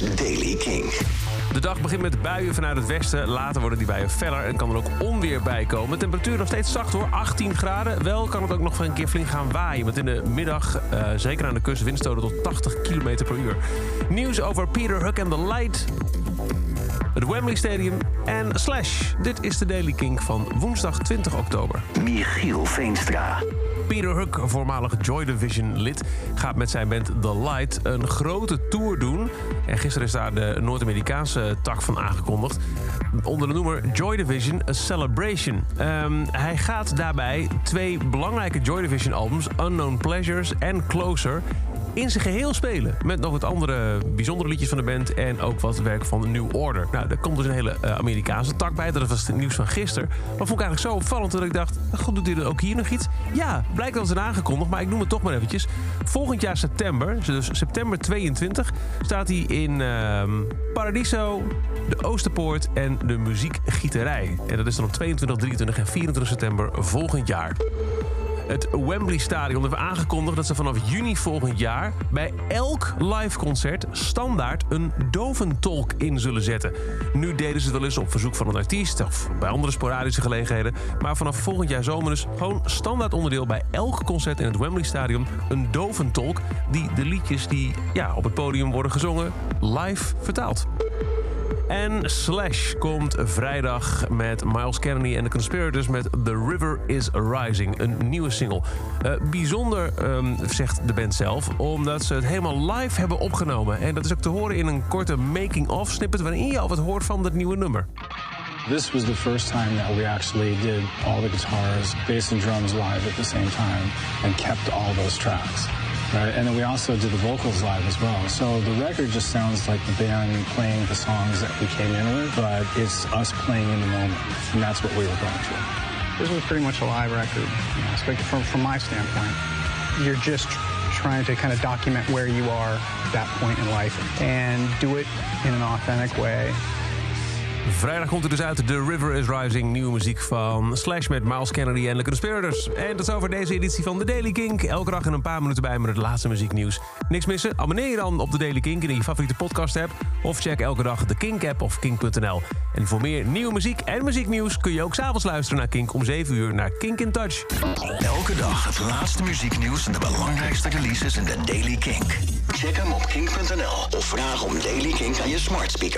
is Daily King. De dag begint met buien vanuit het westen. Later worden die buien feller en kan er ook onweer bij komen. Temperatuur nog steeds zacht hoor, 18 graden. Wel kan het ook nog een keer flink gaan waaien. Want in de middag, uh, zeker aan de kust, windstoten tot 80 km per uur. Nieuws over Peter Hook and the Light. Het Wembley Stadium en Slash. Dit is de Daily King van woensdag 20 oktober. Michiel Veenstra. Peter Hook, voormalig Joy Division-lid, gaat met zijn band The Light een grote tour doen. En gisteren is daar de Noord-Amerikaanse tak van aangekondigd. Onder de noemer Joy Division A Celebration. Um, hij gaat daarbij twee belangrijke Joy Division-albums, Unknown Pleasures en Closer, in zijn geheel spelen. Met nog wat andere bijzondere liedjes van de band en ook wat werk van New Order. Nou, daar komt dus een hele uh, Amerikaanse tak bij. Dat was het nieuws van gisteren. Maar vond ik eigenlijk zo opvallend dat ik dacht... God, doet hij ook hier nog iets? Ja, blijkt dat ze aangekondigd, maar ik noem het toch maar eventjes. Volgend jaar september, dus september 22, staat hij in uh, Paradiso, de Oosterpoort en de Muziekgieterij. En dat is dan op 22, 23 en 24 september volgend jaar. Het Wembley Stadion heeft aangekondigd dat ze vanaf juni volgend jaar bij elk live concert standaard een doventolk in zullen zetten. Nu deden ze het wel eens op verzoek van een artiest of bij andere sporadische gelegenheden. Maar vanaf volgend jaar zomer dus gewoon standaard onderdeel bij elk concert in het Wembley Stadion een doventolk die de liedjes die ja, op het podium worden gezongen live vertaalt. En Slash komt vrijdag met Miles Kennedy en de Conspirators met The River is Rising, een nieuwe single. Uh, bijzonder, um, zegt de band zelf, omdat ze het helemaal live hebben opgenomen. En dat is ook te horen in een korte making-of snippet waarin je al wat hoort van dat nieuwe nummer. This was the first time that we actually did all the guitars, bass and drums live at the same time and kept all those tracks. Right, and then we also did the vocals live as well. So the record just sounds like the band playing the songs that we came in with, but it's us playing in the moment, and that's what we were going for. This was pretty much a live record, you know, from, from my standpoint. You're just trying to kind of document where you are at that point in life and do it in an authentic way Vrijdag komt er dus uit The River is Rising. Nieuwe muziek van Slash met Miles Kennedy en The Conspirators. En dat is over deze editie van The Daily Kink. Elke dag in een paar minuten bij met het laatste muzieknieuws. Niks missen? Abonneer je dan op The Daily Kink in je favoriete podcast app. Of check elke dag de Kink app of kink.nl. En voor meer nieuwe muziek en muzieknieuws kun je ook s'avonds luisteren naar Kink om 7 uur naar Kink in Touch. Elke dag het laatste muzieknieuws en de belangrijkste releases in The Daily Kink. Check hem op kink.nl of vraag om Daily Kink aan je smart speaker.